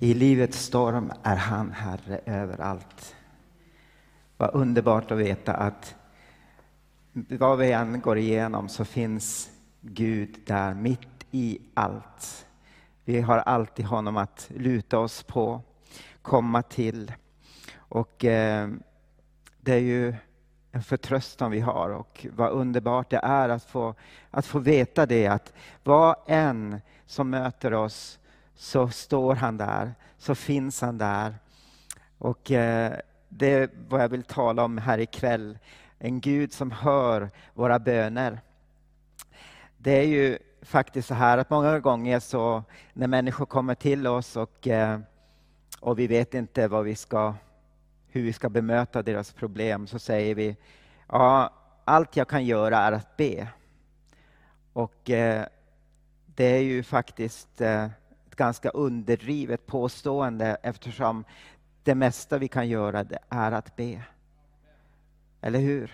I livets storm är han Herre överallt. Vad underbart att veta att vad vi än går igenom så finns Gud där mitt i allt. Vi har alltid honom att luta oss på, komma till. Och eh, det är ju en förtröstan vi har och vad underbart det är att få, att få veta det att vad än som möter oss så står han där, så finns han där. Och eh, det är vad jag vill tala om här ikväll. En Gud som hör våra böner. Det är ju faktiskt så här att många gånger så när människor kommer till oss och, eh, och vi vet inte vad vi ska, hur vi ska bemöta deras problem så säger vi ja, allt jag kan göra är att be. Och eh, det är ju faktiskt eh, ganska underdrivet påstående eftersom det mesta vi kan göra är att be. Eller hur?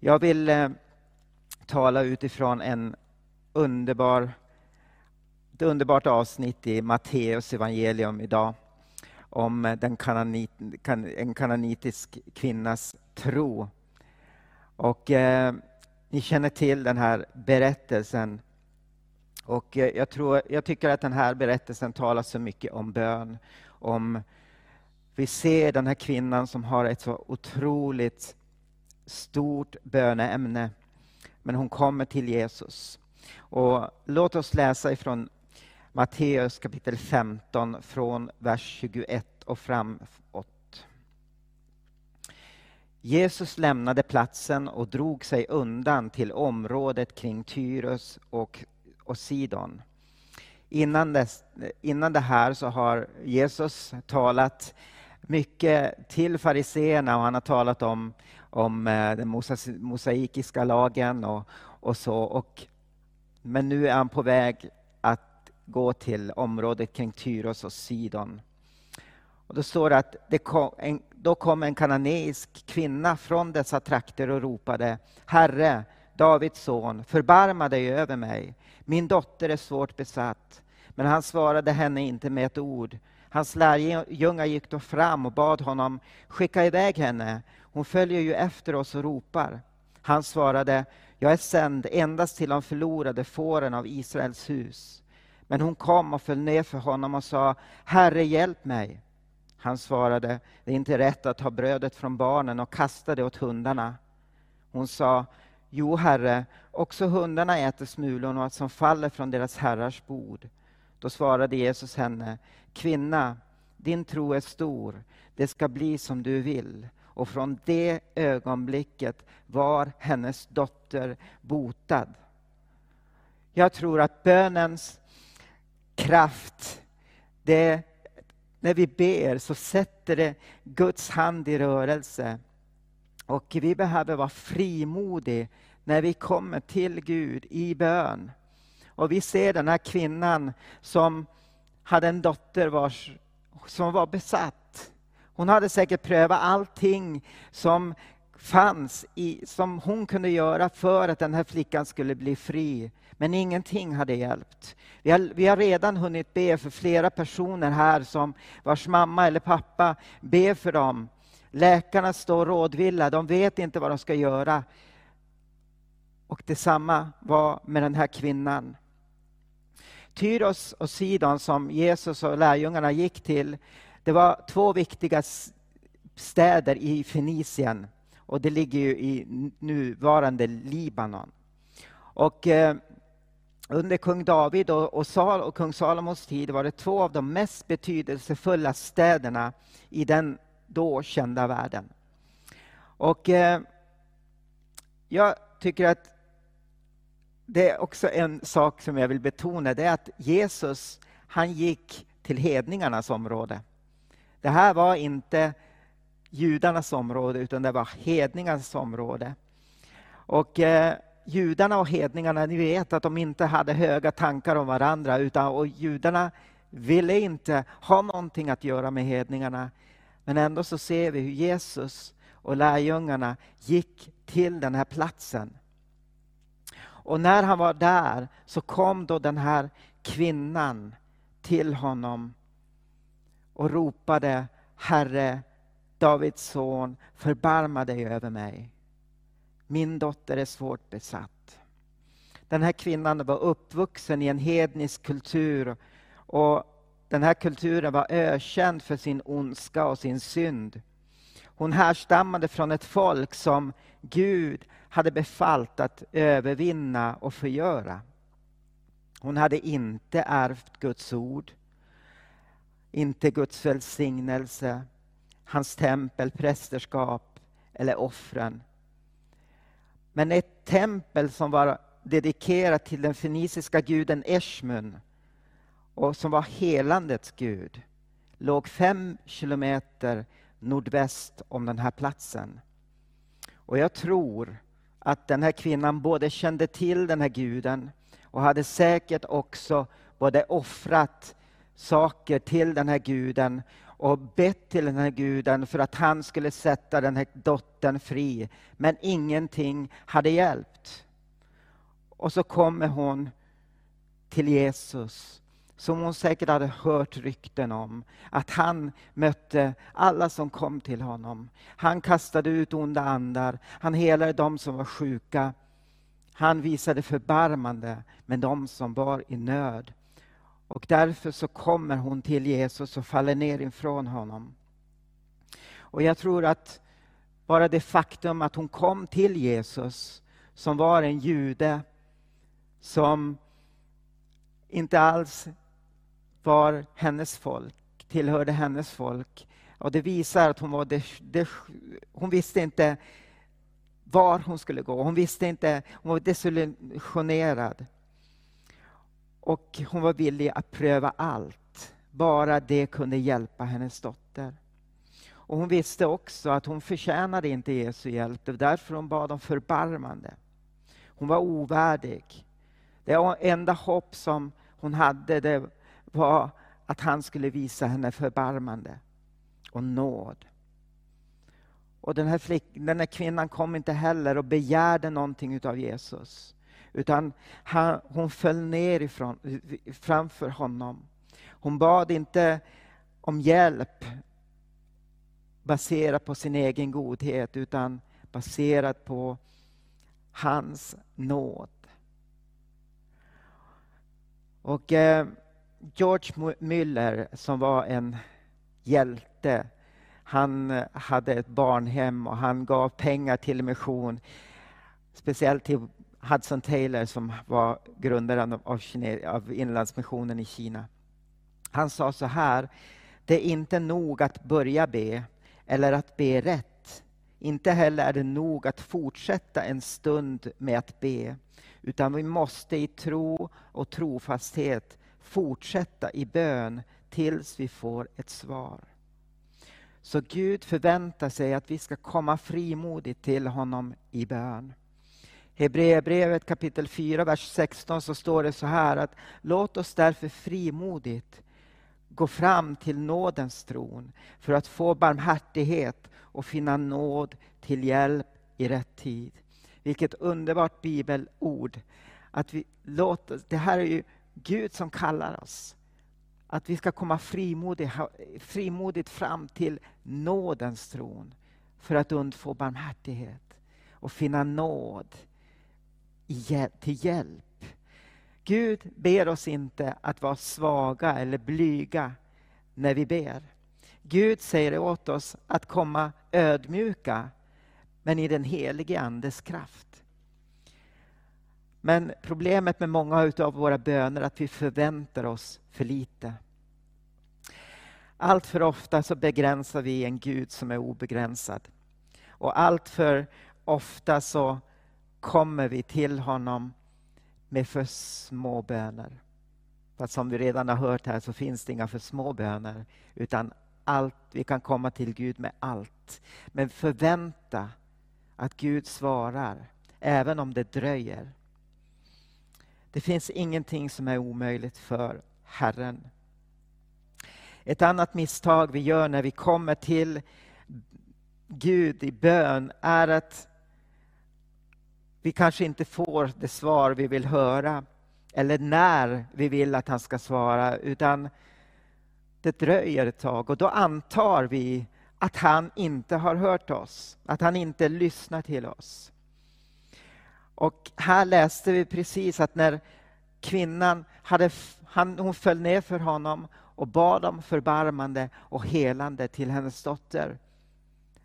Jag vill eh, tala utifrån en underbar, ett underbart avsnitt i Matteus evangelium idag om eh, den kananit, en kananitisk kvinnas tro. Och eh, ni känner till den här berättelsen. Och jag, tror, jag tycker att den här berättelsen talar så mycket om bön, om vi ser den här kvinnan som har ett så otroligt stort böneämne. Men hon kommer till Jesus. Och låt oss läsa ifrån Matteus kapitel 15 från vers 21 och framåt. Jesus lämnade platsen och drog sig undan till området kring Tyrus och, och Sidon. Innan, dess, innan det här så har Jesus talat mycket till fariseerna och han har talat om, om eh, den mosaikiska lagen och, och så. Och, men nu är han på väg att gå till området kring Tyros och Sidon. Och då står det att det kom en, då kom en kananeisk kvinna från dessa trakter och ropade Herre, Davids son, förbarma dig över mig. Min dotter är svårt besatt. Men han svarade henne inte med ett ord. Hans lärjungar gick då fram och bad honom skicka iväg henne. Hon följer ju efter oss och ropar. Han svarade, jag är sänd endast till de förlorade fåren av Israels hus. Men hon kom och föll ner för honom och sa, Herre hjälp mig. Han svarade, det är inte rätt att ta brödet från barnen och kasta det åt hundarna. Hon sa, Jo, Herre, också hundarna äter smulorna som faller från deras herrars bord. Då svarade Jesus henne, Kvinna, din tro är stor, det ska bli som du vill. Och från det ögonblicket var hennes dotter botad. Jag tror att bönens kraft, det, när vi ber så sätter det Guds hand i rörelse. Och vi behöver vara frimodiga när vi kommer till Gud i bön. Och vi ser den här kvinnan som hade en dotter vars, som var besatt. Hon hade säkert prövat allting som fanns, i, som hon kunde göra för att den här flickan skulle bli fri. Men ingenting hade hjälpt. Vi har, vi har redan hunnit be för flera personer här som vars mamma eller pappa ber för dem. Läkarna står rådvilla, de vet inte vad de ska göra. Och detsamma var med den här kvinnan. Tyros och Sidon som Jesus och lärjungarna gick till, det var två viktiga städer i Fenicien och det ligger ju i nuvarande Libanon. Och eh, under kung David och, och, Sal, och kung Salomos tid var det två av de mest betydelsefulla städerna i den då kända världen. Och eh, jag tycker att det är också en sak som jag vill betona, det är att Jesus, han gick till hedningarnas område. Det här var inte judarnas område, utan det var hedningarnas område. Och eh, judarna och hedningarna, ni vet att de inte hade höga tankar om varandra, utan och judarna ville inte ha någonting att göra med hedningarna. Men ändå så ser vi hur Jesus och lärjungarna gick till den här platsen och när han var där så kom då den här kvinnan till honom och ropade Herre, Davids son, förbarma dig över mig. Min dotter är svårt besatt. Den här kvinnan var uppvuxen i en hednisk kultur och den här kulturen var ökänd för sin ondska och sin synd. Hon härstammade från ett folk som Gud hade befallt att övervinna och förgöra. Hon hade inte ärvt Guds ord, inte Guds välsignelse, hans tempel, prästerskap eller offren. Men ett tempel som var dedikerat till den feniciska guden Eshmun och som var helandets gud låg fem kilometer nordväst om den här platsen. Och jag tror att den här kvinnan både kände till den här guden och hade säkert också både offrat saker till den här guden och bett till den här guden för att han skulle sätta den här dottern fri. Men ingenting hade hjälpt. Och så kommer hon till Jesus som hon säkert hade hört rykten om. Att han mötte alla som kom till honom. Han kastade ut onda andar, han helade dem som var sjuka. Han visade förbarmande med dem som var i nöd. Och därför så kommer hon till Jesus och faller ner ifrån honom. Och jag tror att bara det faktum att hon kom till Jesus, som var en jude, som inte alls var hennes folk, tillhörde hennes folk. Och det visar att hon, var det, det, hon visste inte var hon skulle gå. Hon visste inte, hon var desillusionerad. Och hon var villig att pröva allt. Bara det kunde hjälpa hennes dotter. Och hon visste också att hon förtjänade inte Jesu hjälp. Det var därför hon bad om förbarmande. Hon var ovärdig. Det enda hopp som hon hade det var att han skulle visa henne förbarmande och nåd. Och den här, flick, den här kvinnan kom inte heller och begärde någonting av Jesus. Utan han, hon föll ner ifrån, framför honom. Hon bad inte om hjälp baserat på sin egen godhet, utan baserat på hans nåd. Och eh, George Müller som var en hjälte, han hade ett barnhem och han gav pengar till mission. Speciellt till Hudson Taylor som var grundaren av, Kine, av Inlandsmissionen i Kina. Han sa så här, det är inte nog att börja be eller att be rätt. Inte heller är det nog att fortsätta en stund med att be, utan vi måste i tro och trofasthet fortsätta i bön tills vi får ett svar. Så Gud förväntar sig att vi ska komma frimodigt till honom i bön. Hebreerbrevet kapitel 4, vers 16 så står det så här att låt oss därför frimodigt gå fram till nådens tron för att få barmhärtighet och finna nåd till hjälp i rätt tid. Vilket underbart bibelord. Att vi låter, det här är ju Gud som kallar oss. Att vi ska komma frimodigt, frimodigt fram till nådens tron för att undfå barmhärtighet och finna nåd till hjälp. Gud ber oss inte att vara svaga eller blyga när vi ber. Gud säger åt oss att komma ödmjuka, men i den helige Andes kraft. Men problemet med många av våra böner är att vi förväntar oss för lite. Allt för ofta så begränsar vi en Gud som är obegränsad. Och allt för ofta så kommer vi till honom med för små böner. För som vi redan har hört här så finns det inga för små böner. Utan allt, vi kan komma till Gud med allt. Men förvänta att Gud svarar, även om det dröjer. Det finns ingenting som är omöjligt för Herren. Ett annat misstag vi gör när vi kommer till Gud i bön är att vi kanske inte får det svar vi vill höra. eller när vi vill att han ska svara, utan det dröjer ett tag och då antar vi att han inte har hört oss, att han inte lyssnar till oss. Och här läste vi precis att när kvinnan hade, han, hon föll ner för honom och bad om förbarmande och helande till hennes dotter.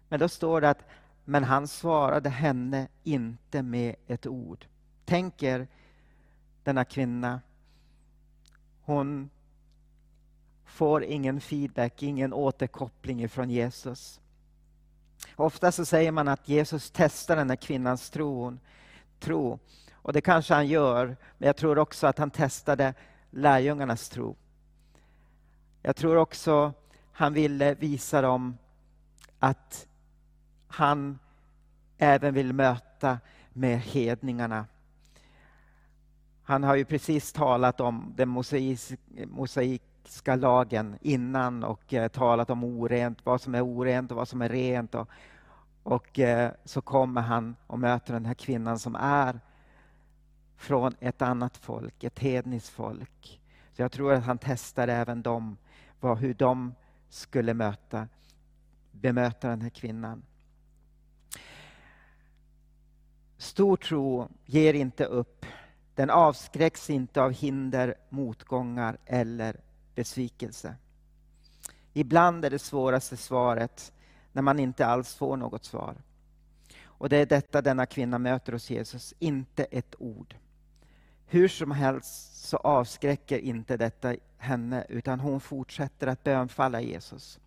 Men då står det att men han svarade henne inte med ett ord. Tänker denna kvinna. Hon får ingen feedback, ingen återkoppling från Jesus. Ofta så säger man att Jesus testar den här kvinnans tro, tro. Och det kanske han gör, men jag tror också att han testade lärjungarnas tro. Jag tror också han ville visa dem att han även vill möta med hedningarna. Han har ju precis talat om den mosaiska lagen innan och eh, talat om orent, vad som är orent och vad som är rent. Och, och eh, så kommer han och möter den här kvinnan som är från ett annat folk, ett hedniskt folk. Så jag tror att han testar även dem, vad, hur de skulle möta, bemöta den här kvinnan. Stor tro ger inte upp. Den avskräcks inte av hinder, motgångar eller besvikelse. Ibland är det svåraste svaret när man inte alls får något svar. Och det är detta denna kvinna möter hos Jesus, inte ett ord. Hur som helst så avskräcker inte detta henne, utan hon fortsätter att bönfalla Jesus.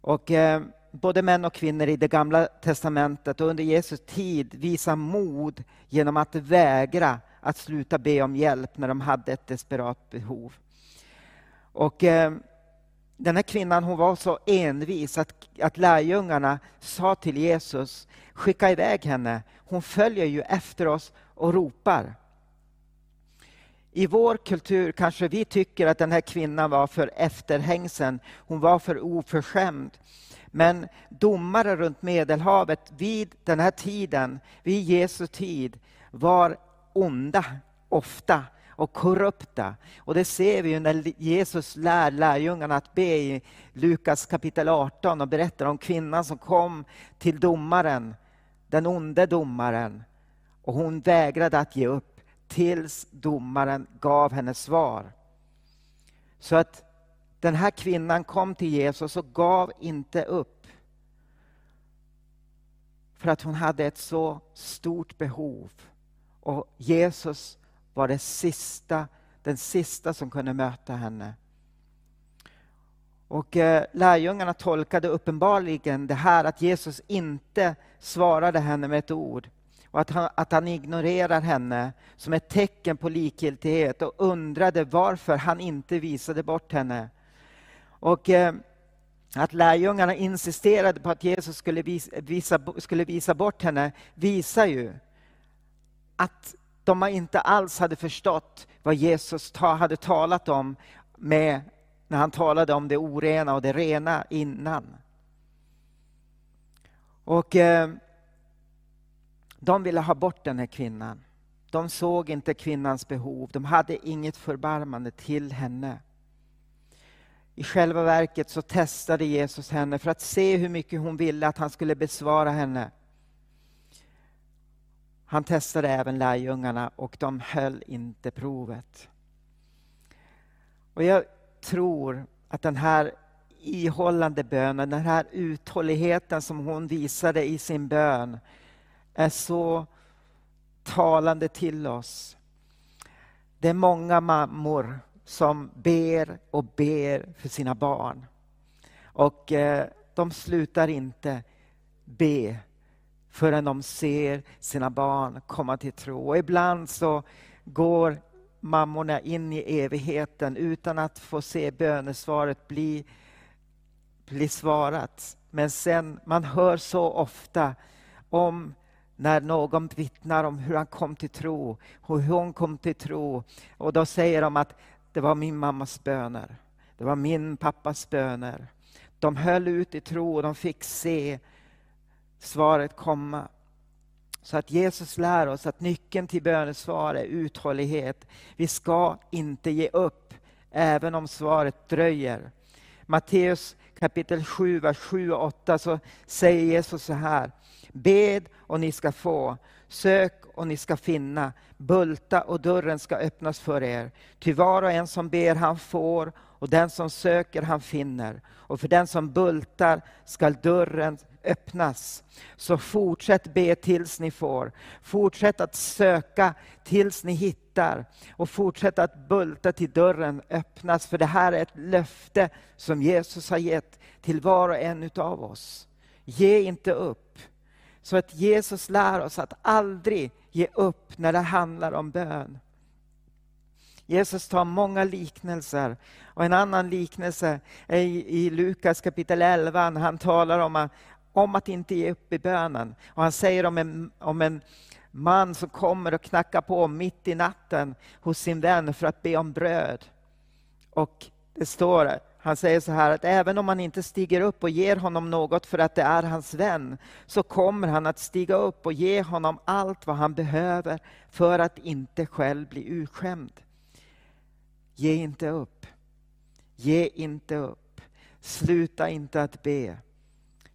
Och eh, både män och kvinnor i det gamla testamentet och under Jesus tid visar mod genom att vägra att sluta be om hjälp när de hade ett desperat behov. Och eh, den här kvinnan hon var så envis att, att lärjungarna sa till Jesus, skicka iväg henne. Hon följer ju efter oss och ropar. I vår kultur kanske vi tycker att den här kvinnan var för efterhängsen, hon var för oförskämd. Men domare runt Medelhavet vid den här tiden, vid Jesu tid, var onda ofta och korrupta. Och det ser vi när Jesus lär lärjungarna att be i Lukas kapitel 18 och berättar om kvinnan som kom till domaren, den onde domaren. Och hon vägrade att ge upp tills domaren gav henne svar. Så att den här kvinnan kom till Jesus och gav inte upp. För att hon hade ett så stort behov. Och Jesus var det sista, den sista som kunde möta henne. Och eh, lärjungarna tolkade uppenbarligen det här att Jesus inte svarade henne med ett ord och att han, att han ignorerar henne som ett tecken på likgiltighet och undrade varför han inte visade bort henne. Och eh, att lärjungarna insisterade på att Jesus skulle visa, skulle visa bort henne visar ju att de inte alls hade förstått vad Jesus ta, hade talat om med, när han talade om det orena och det rena innan. Och eh, de ville ha bort den här kvinnan. De såg inte kvinnans behov, de hade inget förbarmande till henne. I själva verket så testade Jesus henne för att se hur mycket hon ville att han skulle besvara henne. Han testade även lärjungarna och de höll inte provet. Och jag tror att den här ihållande bönen, den här uthålligheten som hon visade i sin bön är så talande till oss. Det är många mammor som ber och ber för sina barn. Och eh, de slutar inte be förrän de ser sina barn komma till tro. Och ibland så går mammorna in i evigheten utan att få se bönesvaret bli, bli svarat. Men sen, man hör så ofta om när någon vittnar om hur han kom till tro, hur hon kom till tro. Och då säger de att det var min mammas böner. Det var min pappas böner. De höll ut i tro och de fick se svaret komma. Så att Jesus lär oss att nyckeln till bönesvar är uthållighet. Vi ska inte ge upp, även om svaret dröjer. Matteus kapitel 7, vers 7 och 8 så säger Jesus så här. Bed och ni ska få, sök och ni ska finna, bulta och dörren ska öppnas för er. Ty var och en som ber han får och den som söker han finner. Och för den som bultar skall dörren öppnas. Så fortsätt be tills ni får. Fortsätt att söka tills ni hittar. Och fortsätt att bulta till dörren öppnas. För det här är ett löfte som Jesus har gett till var och en utav oss. Ge inte upp. Så att Jesus lär oss att aldrig ge upp när det handlar om bön. Jesus tar många liknelser. Och en annan liknelse är i, Lukas kapitel 11. Han talar om att, om att inte ge upp i bönen. Och han säger om en, om en man som kommer och knackar på mitt i natten hos sin vän för att be om bröd. Och det står, han säger så här att även om man inte stiger upp och ger honom något för att det är hans vän, så kommer han att stiga upp och ge honom allt vad han behöver för att inte själv bli urskämd. Ge inte upp. Ge inte upp. Sluta inte att be.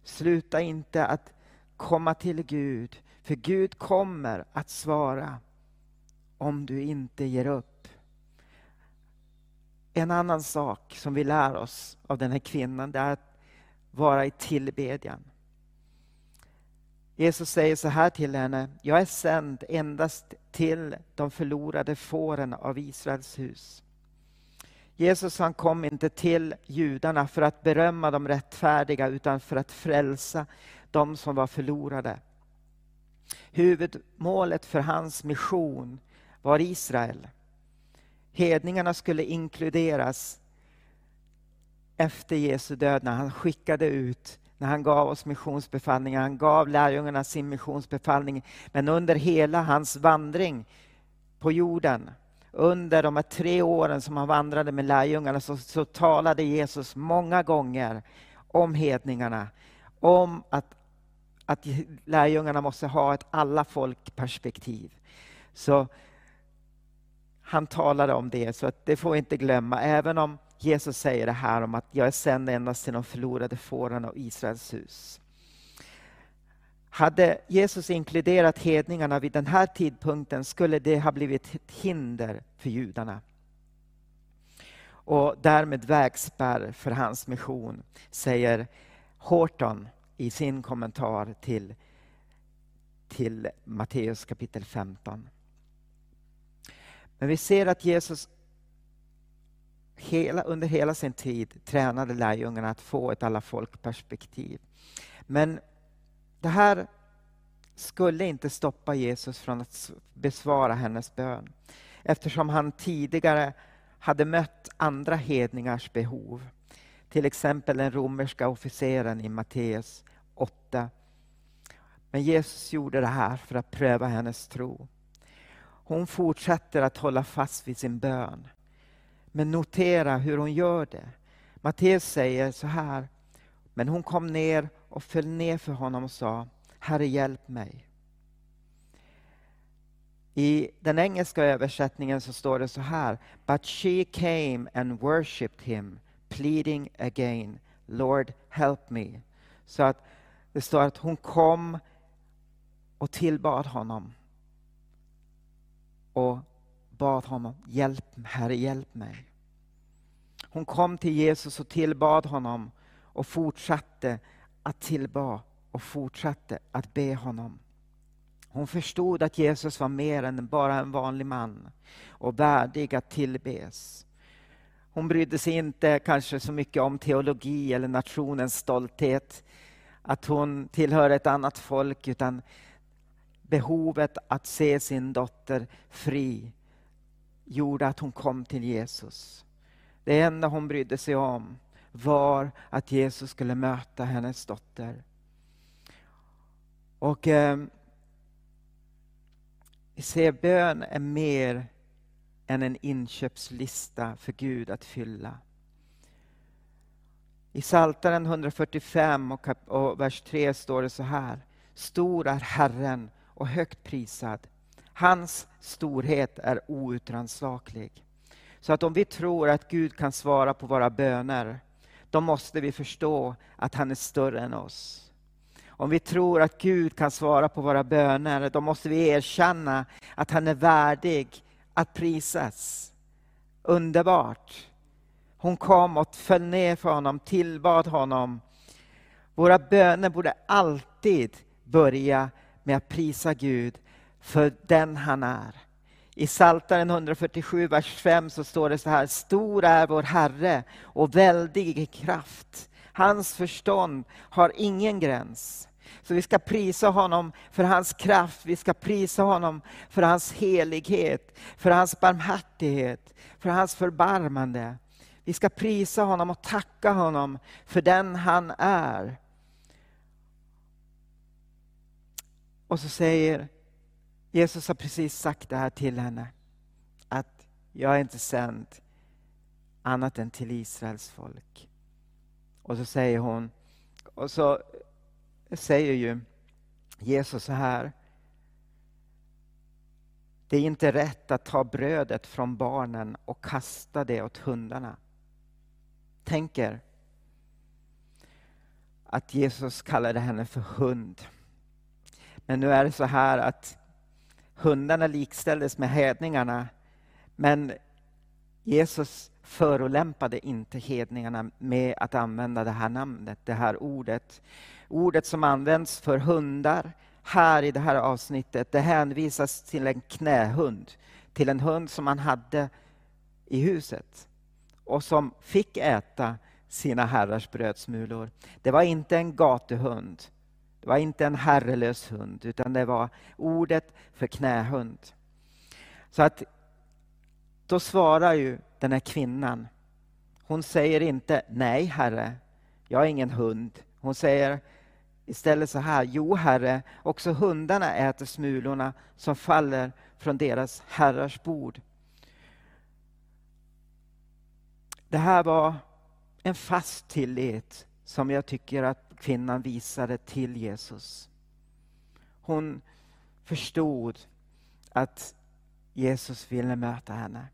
Sluta inte att komma till Gud, för Gud kommer att svara om du inte ger upp. En annan sak som vi lär oss av den här kvinnan, det är att vara i tillbedjan. Jesus säger så här till henne, jag är sänd endast till de förlorade fåren av Israels hus. Jesus han kom inte till judarna för att berömma de rättfärdiga utan för att frälsa de som var förlorade. Huvudmålet för hans mission var Israel. Hedningarna skulle inkluderas efter Jesu död när han skickade ut, när han gav oss missionsbefallningar. Han gav lärjungarna sin missionsbefallning. Men under hela hans vandring på jorden under de här tre åren som han vandrade med lärjungarna så, så talade Jesus många gånger om hedningarna, om att, att lärjungarna måste ha ett alla folk-perspektiv. Så han talade om det, så att det får vi inte glömma. Även om Jesus säger det här om att jag är sänd endast till de förlorade fåren och Israels hus. Hade Jesus inkluderat hedningarna vid den här tidpunkten skulle det ha blivit ett hinder för judarna. Och därmed vägspärr för hans mission, säger Horton i sin kommentar till, till Matteus kapitel 15. Men vi ser att Jesus hela, under hela sin tid tränade lärjungarna att få ett alla folk-perspektiv. Men det här skulle inte stoppa Jesus från att besvara hennes bön. Eftersom han tidigare hade mött andra hedningars behov. Till exempel den romerska officeren i Matteus 8. Men Jesus gjorde det här för att pröva hennes tro. Hon fortsätter att hålla fast vid sin bön. Men notera hur hon gör det. Matteus säger så här. Men hon kom ner och föll ner för honom och sa Herre hjälp mig. I den engelska översättningen så står det så här. But she came and worshipped him, pleading again, Lord help me. Så att det står att hon kom och tillbad honom. Och bad honom, hjälp, Herre hjälp mig. Hon kom till Jesus och tillbad honom och fortsatte att tillba och fortsatte att be honom. Hon förstod att Jesus var mer än bara en vanlig man och värdig att tillbes. Hon brydde sig inte kanske så mycket om teologi eller nationens stolthet, att hon tillhör ett annat folk, utan behovet att se sin dotter fri gjorde att hon kom till Jesus. Det enda hon brydde sig om var att Jesus skulle möta hennes dotter. Och eh, vi ser bön är mer än en inköpslista för Gud att fylla. I Psaltaren 145 och, och vers 3 står det så här. Stor är Herren och högt prisad. Hans storhet är outrannsaklig. Så att om vi tror att Gud kan svara på våra böner, då måste vi förstå att han är större än oss. Om vi tror att Gud kan svara på våra böner, då måste vi erkänna att han är värdig att prisas. Underbart! Hon kom och föll ner för honom, tillbad honom. Våra böner borde alltid börja med att prisa Gud för den han är. I Psaltaren 147, vers 5 så står det så här, stor är vår Herre och väldig i kraft. Hans förstånd har ingen gräns. Så vi ska prisa honom för hans kraft, vi ska prisa honom för hans helighet, för hans barmhärtighet, för hans förbarmande. Vi ska prisa honom och tacka honom för den han är. Och så säger Jesus har precis sagt det här till henne. Att jag är inte sänd annat än till Israels folk. Och så säger hon, och så säger ju Jesus så här. Det är inte rätt att ta brödet från barnen och kasta det åt hundarna. Tänk er att Jesus kallade henne för hund. Men nu är det så här att hundarna likställdes med hedningarna. Men Jesus förolämpade inte hedningarna med att använda det här namnet, det här ordet. Ordet som används för hundar här i det här avsnittet, det hänvisas till en knähund. Till en hund som man hade i huset och som fick äta sina herrars brödsmulor. Det var inte en gatuhund. Det var inte en herrelös hund, utan det var ordet för knähund. Så att då svarar ju den här kvinnan. Hon säger inte nej, herre, jag är ingen hund. Hon säger istället så här, jo herre, också hundarna äter smulorna som faller från deras herrars bord. Det här var en fast tillit som jag tycker att kvinnan visade till Jesus. Hon förstod att Jesus ville möta henne.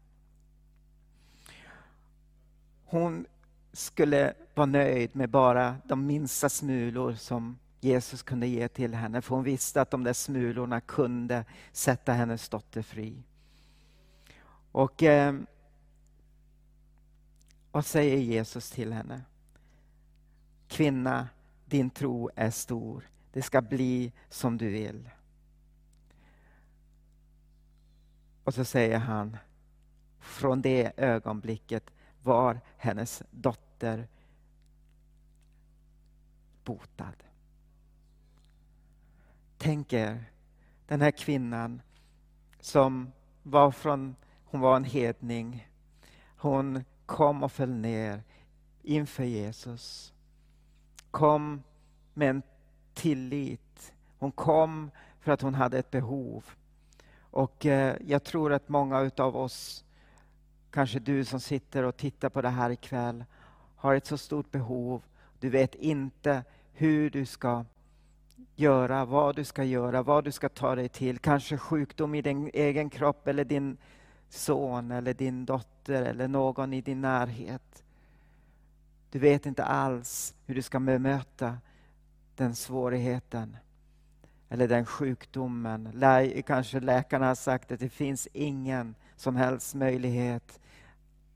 Hon skulle vara nöjd med bara de minsta smulor som Jesus kunde ge till henne, för hon visste att de där smulorna kunde sätta hennes dotter fri. Och eh, vad säger Jesus till henne? Kvinna, din tro är stor. Det ska bli som du vill. Och så säger han, från det ögonblicket var hennes dotter botad. Tänk er den här kvinnan som var från, hon var en hedning. Hon kom och föll ner inför Jesus. Kom med en tillit. Hon kom för att hon hade ett behov. Och eh, jag tror att många utav oss, kanske du som sitter och tittar på det här ikväll, har ett så stort behov. Du vet inte hur du ska göra, vad du ska göra, vad du ska ta dig till. Kanske sjukdom i din egen kropp eller din son eller din dotter eller någon i din närhet. Du vet inte alls hur du ska bemöta den svårigheten eller den sjukdomen. Lä kanske läkarna har sagt att det finns ingen som helst möjlighet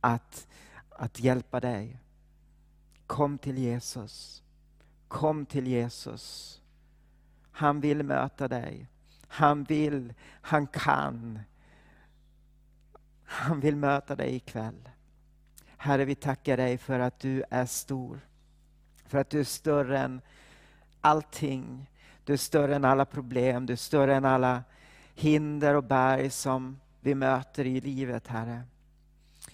att, att hjälpa dig. Kom till Jesus. Kom till Jesus. Han vill möta dig. Han vill, han kan. Han vill möta dig ikväll. Herre, vi tackar dig för att du är stor. För att du är större än allting. Du är större än alla problem, du är större än alla hinder och berg som vi möter i livet, Herre.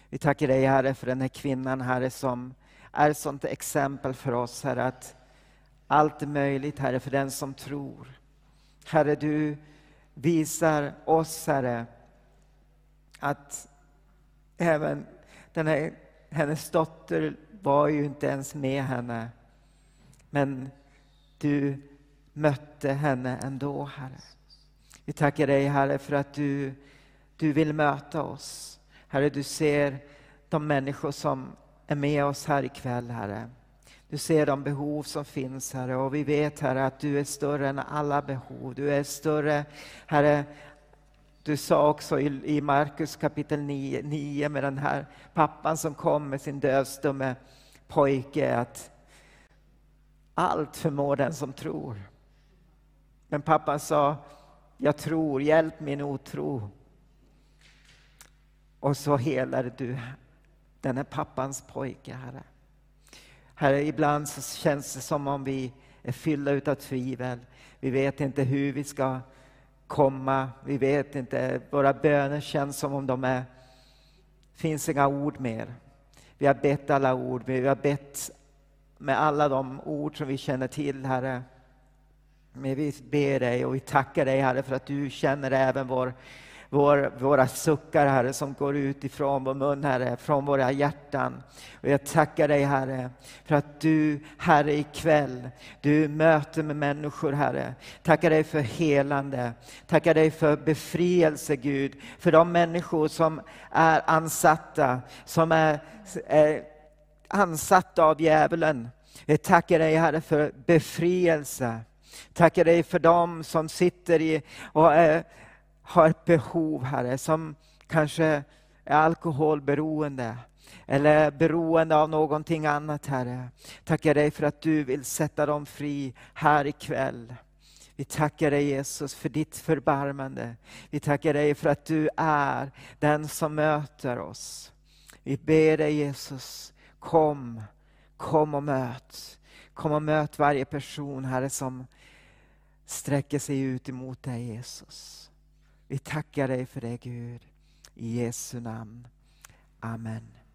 Vi tackar dig, Herre, för den här kvinnan, Herre, som är ett sånt exempel för oss, Herre, att allt är möjligt, Herre, för den som tror. Herre, du visar oss, Herre, att även den här, hennes dotter var ju inte ens med henne. Men du mötte henne ändå, Herre. Vi tackar dig Herre för att du, du vill möta oss. Herre, du ser de människor som är med oss här ikväll, Herre. Du ser de behov som finns, Herre, och vi vet, Herre, att du är större än alla behov. Du är större, Herre, du sa också i, Markus kapitel 9, 9 med den här pappan som kom med sin dövstumme pojke att allt förmår den som tror. Men pappan sa, jag tror, hjälp min otro. Och så helade du den här pappans pojke, Herre. Herre, ibland så känns det som om vi är fyllda utav tvivel. Vi vet inte hur vi ska komma. Vi vet inte, våra böner känns som om de är, finns inga ord mer. Vi har bett alla ord, vi har bett med alla de ord som vi känner till, Herre. Men vi ber dig och vi tackar dig, Herre, för att du känner även vår vår, våra suckar, Herre, som går ut ifrån vår mun, Herre, från våra hjärtan. Och jag tackar dig, Herre, för att du, Herre, ikväll, du möter med människor, Herre. Tackar dig för helande. Tackar dig för befrielse, Gud, för de människor som är ansatta, som är, är ansatta av djävulen. Jag tackar dig, Herre, för befrielse. Tackar dig för dem som sitter i och är har ett behov, Herre, som kanske är alkoholberoende eller beroende av någonting annat, Herre. Tackar dig för att du vill sätta dem fri här ikväll. Vi tackar dig Jesus för ditt förbarmande. Vi tackar dig för att du är den som möter oss. Vi ber dig Jesus, kom, kom och möt. Kom och möt varje person, Herre, som sträcker sig ut emot dig Jesus. Vi tackar dig för det Gud. I Jesu namn. Amen.